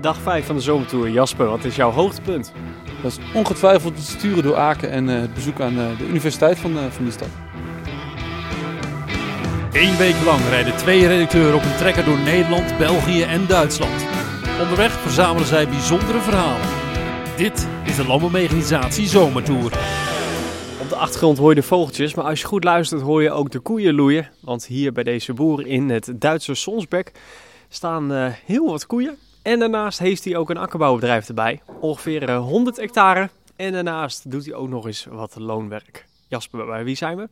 Dag 5 van de zomertour. Jasper, wat is jouw hoogtepunt? Dat is ongetwijfeld het sturen door Aken en uh, het bezoek aan uh, de universiteit van, uh, van die stad. Eén week lang rijden twee redacteuren op een trekker door Nederland, België en Duitsland. Onderweg verzamelen zij bijzondere verhalen. Dit is de Landbouwmechanisatie Zomertour. Op de achtergrond hoor je de vogeltjes, maar als je goed luistert hoor je ook de koeien loeien. Want hier bij deze boer in het Duitse Sonsbeck staan uh, heel wat koeien. En daarnaast heeft hij ook een akkerbouwbedrijf erbij. Ongeveer uh, 100 hectare. En daarnaast doet hij ook nog eens wat loonwerk. Jasper, bij wie zijn we?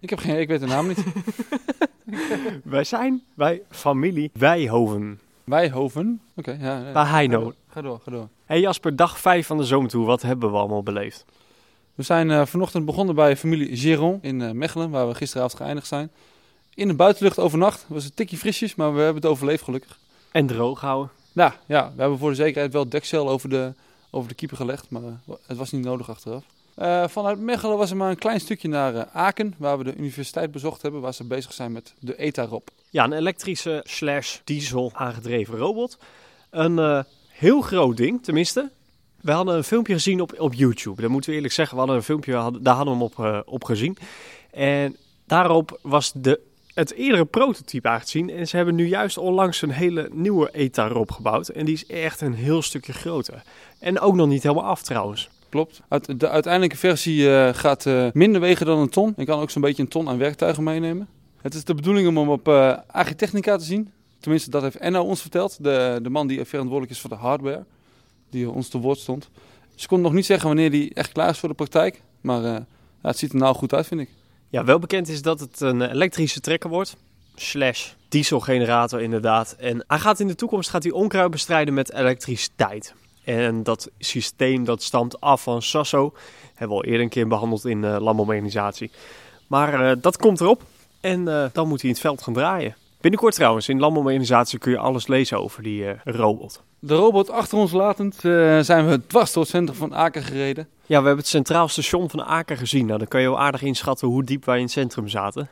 Ik heb geen, ik weet de naam niet. Wij zijn bij familie Wijhoven. Wijhoven? Oké, okay, ja. Bij Heino. Ga door, ga door. Hey Jasper, dag 5 van de zomertour. Wat hebben we allemaal beleefd? We zijn uh, vanochtend begonnen bij familie Giron in uh, Mechelen, waar we gisteravond geëindigd zijn. In de buitenlucht overnacht. Het was een tikje frisjes, maar we hebben het overleefd gelukkig. En droog houden. Nou ja, we hebben voor de zekerheid wel dekcel over de, over de keeper gelegd, maar uh, het was niet nodig achteraf. Uh, vanuit Mechelen was er maar een klein stukje naar uh, Aken, waar we de universiteit bezocht hebben, waar ze bezig zijn met de ETA-ROB. Ja, een elektrische slash diesel aangedreven robot. Een heel groot ding, tenminste. We hadden een filmpje gezien op, op YouTube. Dat moeten we eerlijk zeggen. We hadden een filmpje, daar hadden we hem op, op gezien. En daarop was de, het eerdere prototype aangezien. En ze hebben nu juist onlangs een hele nieuwe ETA-ROB gebouwd. En die is echt een heel stukje groter. En ook nog niet helemaal af trouwens. Klopt. De uiteindelijke versie uh, gaat uh, minder wegen dan een ton. Je kan ook zo'n beetje een ton aan werktuigen meenemen. Het is de bedoeling om hem op uh, Agritechnica te zien. Tenminste, dat heeft Enno ons verteld. De, de man die verantwoordelijk is voor de hardware. Die ons te woord stond. Ze kon nog niet zeggen wanneer die echt klaar is voor de praktijk. Maar het ziet er nou goed uit, vind ik. Ja, wel bekend is dat het een elektrische trekker wordt. Slash dieselgenerator inderdaad. En hij gaat in de toekomst gaat hij onkruid bestrijden met elektriciteit. En dat systeem dat stamt af van Sasso. Hebben we al eerder een keer behandeld in uh. Maar uh, dat komt erop. En uh, dan moet hij in het veld gaan draaien. Binnenkort trouwens, in landbouwmechanisatie kun je alles lezen over die robot. De robot achter ons latend zijn we dwars door het centrum van Aken gereden. Ja, we hebben het centraal station van Aken gezien. Nou, dan kan je wel aardig inschatten hoe diep wij in het centrum zaten.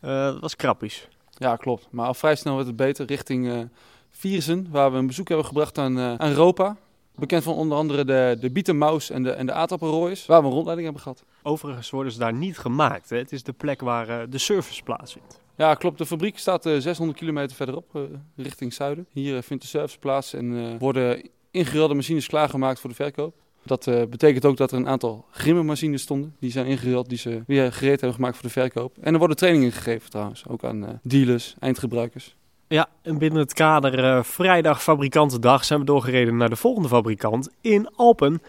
dat was krappies. Ja, klopt. Maar al vrij snel werd het beter richting Viersen, waar we een bezoek hebben gebracht aan, aan Europa. Bekend van onder andere de, de bietenmaus en de, en de waar we een rondleiding hebben gehad. Overigens worden ze daar niet gemaakt. Hè? Het is de plek waar uh, de service plaatsvindt. Ja, klopt. De fabriek staat uh, 600 kilometer verderop, uh, richting zuiden. Hier vindt de service plaats en worden ingeruilde machines klaargemaakt voor de verkoop. Dat betekent ook dat er een aantal grimme-machines stonden. Die zijn ingeruild, die ze weer gereed hebben gemaakt voor de verkoop. En er worden trainingen gegeven trouwens, ook aan dealers, eindgebruikers. Ja, en binnen het kader uh, Vrijdag Fabrikantendag zijn we doorgereden naar de volgende fabrikant in Alpen.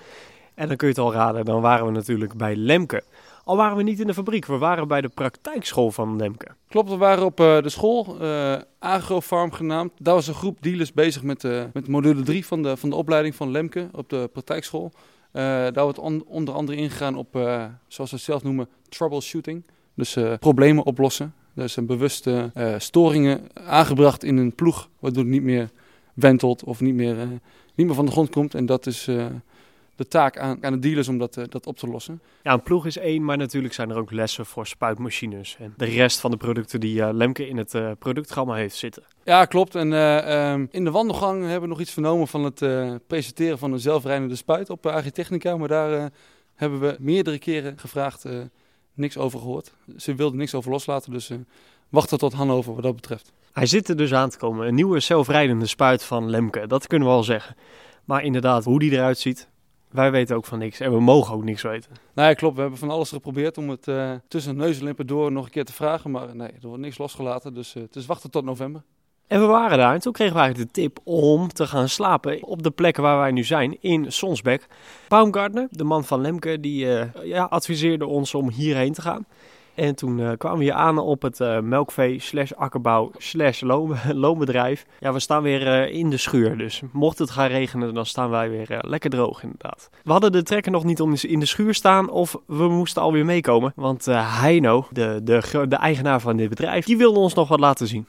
En dan kun je het al raden, dan waren we natuurlijk bij Lemke. Al waren we niet in de fabriek, we waren bij de praktijkschool van Lemke. Klopt, we waren op uh, de school, uh, Agrofarm genaamd. Daar was een groep dealers bezig met, uh, met module 3 van de, van de opleiding van Lemke op de praktijkschool. daar wordt on, onder andere ingegaan op, zoals we het zelf noemen, troubleshooting. Dus problemen oplossen. Er zijn bewuste storingen aangebracht in een ploeg, waardoor het niet meer wentelt of niet meer, niet meer van de grond komt. En dat is de taak aan, aan de dealers om dat, dat op te lossen. Ja, een ploeg is één, maar natuurlijk zijn er ook lessen voor spuitmachines en de rest van de producten die Lemke in het productgamma heeft zitten. Ja, klopt. En um, in de wandelgang hebben we nog iets vernomen van het presenteren van een zelfrijdende spuit op Agritechnica. Maar daar hebben we meerdere keren gevraagd niks over gehoord. Ze wilden niks over loslaten, dus uh, wachten tot Hannover wat dat betreft. Hij zit er dus aan te komen. Een nieuwe zelfrijdende spuit van Lemke, dat kunnen we al zeggen. Maar inderdaad, hoe die eruit ziet, wij weten ook van niks. En we mogen ook niks weten. Nee, klopt. We hebben van alles geprobeerd om het uh, tussen neus en lippen door nog een keer te vragen. Maar nee, er wordt niks losgelaten. Dus uh, het is wachten tot november. En we waren daar en toen kregen we eigenlijk de tip om te gaan slapen op de plek waar wij nu zijn, in Sonsbeck. Baumgartner, de man van Lemke, die uh, ja, adviseerde ons om hierheen te gaan. En toen uh, kwamen we hier aan op het uh, melkvee slash akkerbouw slash loonbedrijf. Ja, we staan weer in de schuur, dus mocht het gaan regenen, dan staan wij weer lekker droog inderdaad. We hadden de trekker nog niet om in de schuur staan of we moesten alweer meekomen. Want Heino, de, de, de eigenaar van dit bedrijf, die wilde ons nog wat laten zien.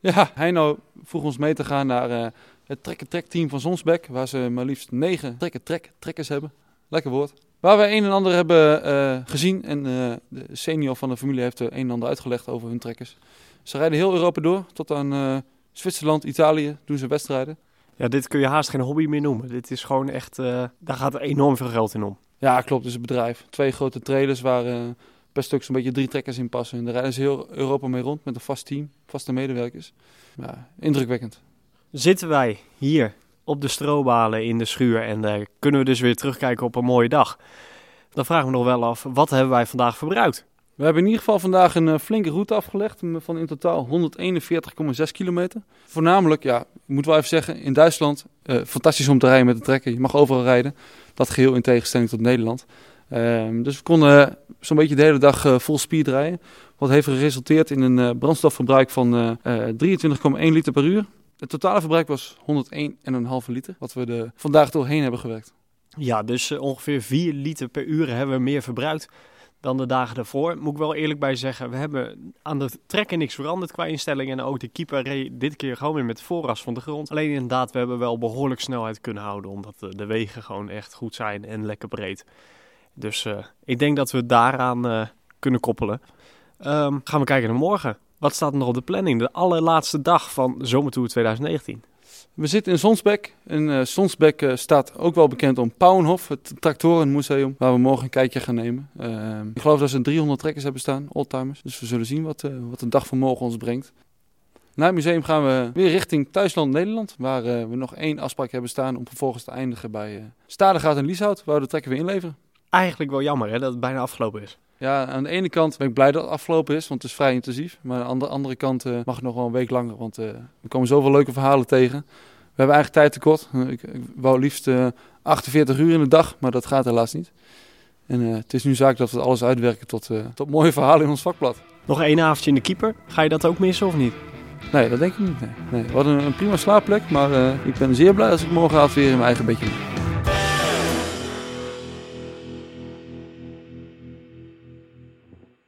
Ja, Heino vroeg ons mee te gaan naar het trekker-trek-team van Zonsbek, waar ze maar liefst negen trekker-trek-trekkers hebben. Lekker woord. Waar we een en ander hebben uh, gezien en uh, de senior van de familie heeft er een en ander uitgelegd over hun trekkers. Ze rijden heel Europa door, tot aan Zwitserland, Italië doen ze wedstrijden. Ja, dit kun je haast geen hobby meer noemen. Dit is gewoon echt, daar gaat enorm veel geld in om. Ja, klopt. Het is een bedrijf. Twee grote trailers waar per stuk zo'n beetje drie trekkers in passen. En daar rijden ze heel Europa mee rond met een vast team, vaste medewerkers. Ja, indrukwekkend. Zitten wij hier op de strobalen in de schuur en kunnen we dus weer terugkijken op een mooie dag. Dan vragen we nog wel af, wat hebben wij vandaag verbruikt? We hebben in ieder geval vandaag een flinke route afgelegd van in totaal 141,6 kilometer. Voornamelijk, ja, ik moet even zeggen, in Duitsland uh, fantastisch om te rijden met de trekker. Je mag overal rijden. Dat geheel in tegenstelling tot Nederland. Uh, dus we konden zo'n beetje de hele dag vol speed rijden. Wat heeft geresulteerd in een brandstofverbruik van 23,1 liter per uur. Het totale verbruik was 101,5 liter, wat we er vandaag doorheen hebben gewerkt. Ja, dus ongeveer 4 liter per uur hebben we meer verbruikt dan de dagen daarvoor. Moet ik wel eerlijk bij zeggen, we hebben aan de trekken niks veranderd qua instelling. En ook de keeper dit keer gewoon weer met voorras van de grond. Alleen inderdaad, we hebben wel behoorlijk snelheid kunnen houden. Omdat de, wegen gewoon echt goed zijn en lekker breed. Dus uh, ik denk dat we daaraan kunnen koppelen. Um, gaan we kijken naar morgen. Wat staat er nog op de planning? De allerlaatste dag van Zomertour 2019. We zitten in Sonsbeck. En uh, Sonsbeck uh, staat ook wel bekend om Pauwenhof, het tractorenmuseum, waar we morgen een kijkje gaan nemen. Uh, ik geloof dat ze 300 trekkers hebben staan, oldtimers. Dus we zullen zien wat, uh, wat de dag van morgen ons brengt. Na het museum gaan we weer richting thuisland Nederland, waar we nog één afspraak hebben staan om vervolgens te eindigen bij uh, Stadegaat en Lieshout, waar we de trekker weer inleveren. Eigenlijk wel jammer hè, dat het bijna afgelopen is. Ja, aan de ene kant ben ik blij dat het afgelopen is, want het is vrij intensief. Maar aan de andere kant mag het nog wel een week langer, want uh, er komen zoveel leuke verhalen tegen. We hebben eigenlijk tijd tekort. Ik, ik wou liefst uh, 48 uur in de dag, maar dat gaat helaas niet. En het is nu zaak dat we alles uitwerken tot, tot mooie verhalen in ons vakblad. Nog één avondje in de keeper. Ga je dat ook missen of niet? Nee, dat denk ik niet. Nee. Nee. We hadden een prima slaapplek, maar ik ben zeer blij als ik morgenavond weer in mijn eigen bedje ben.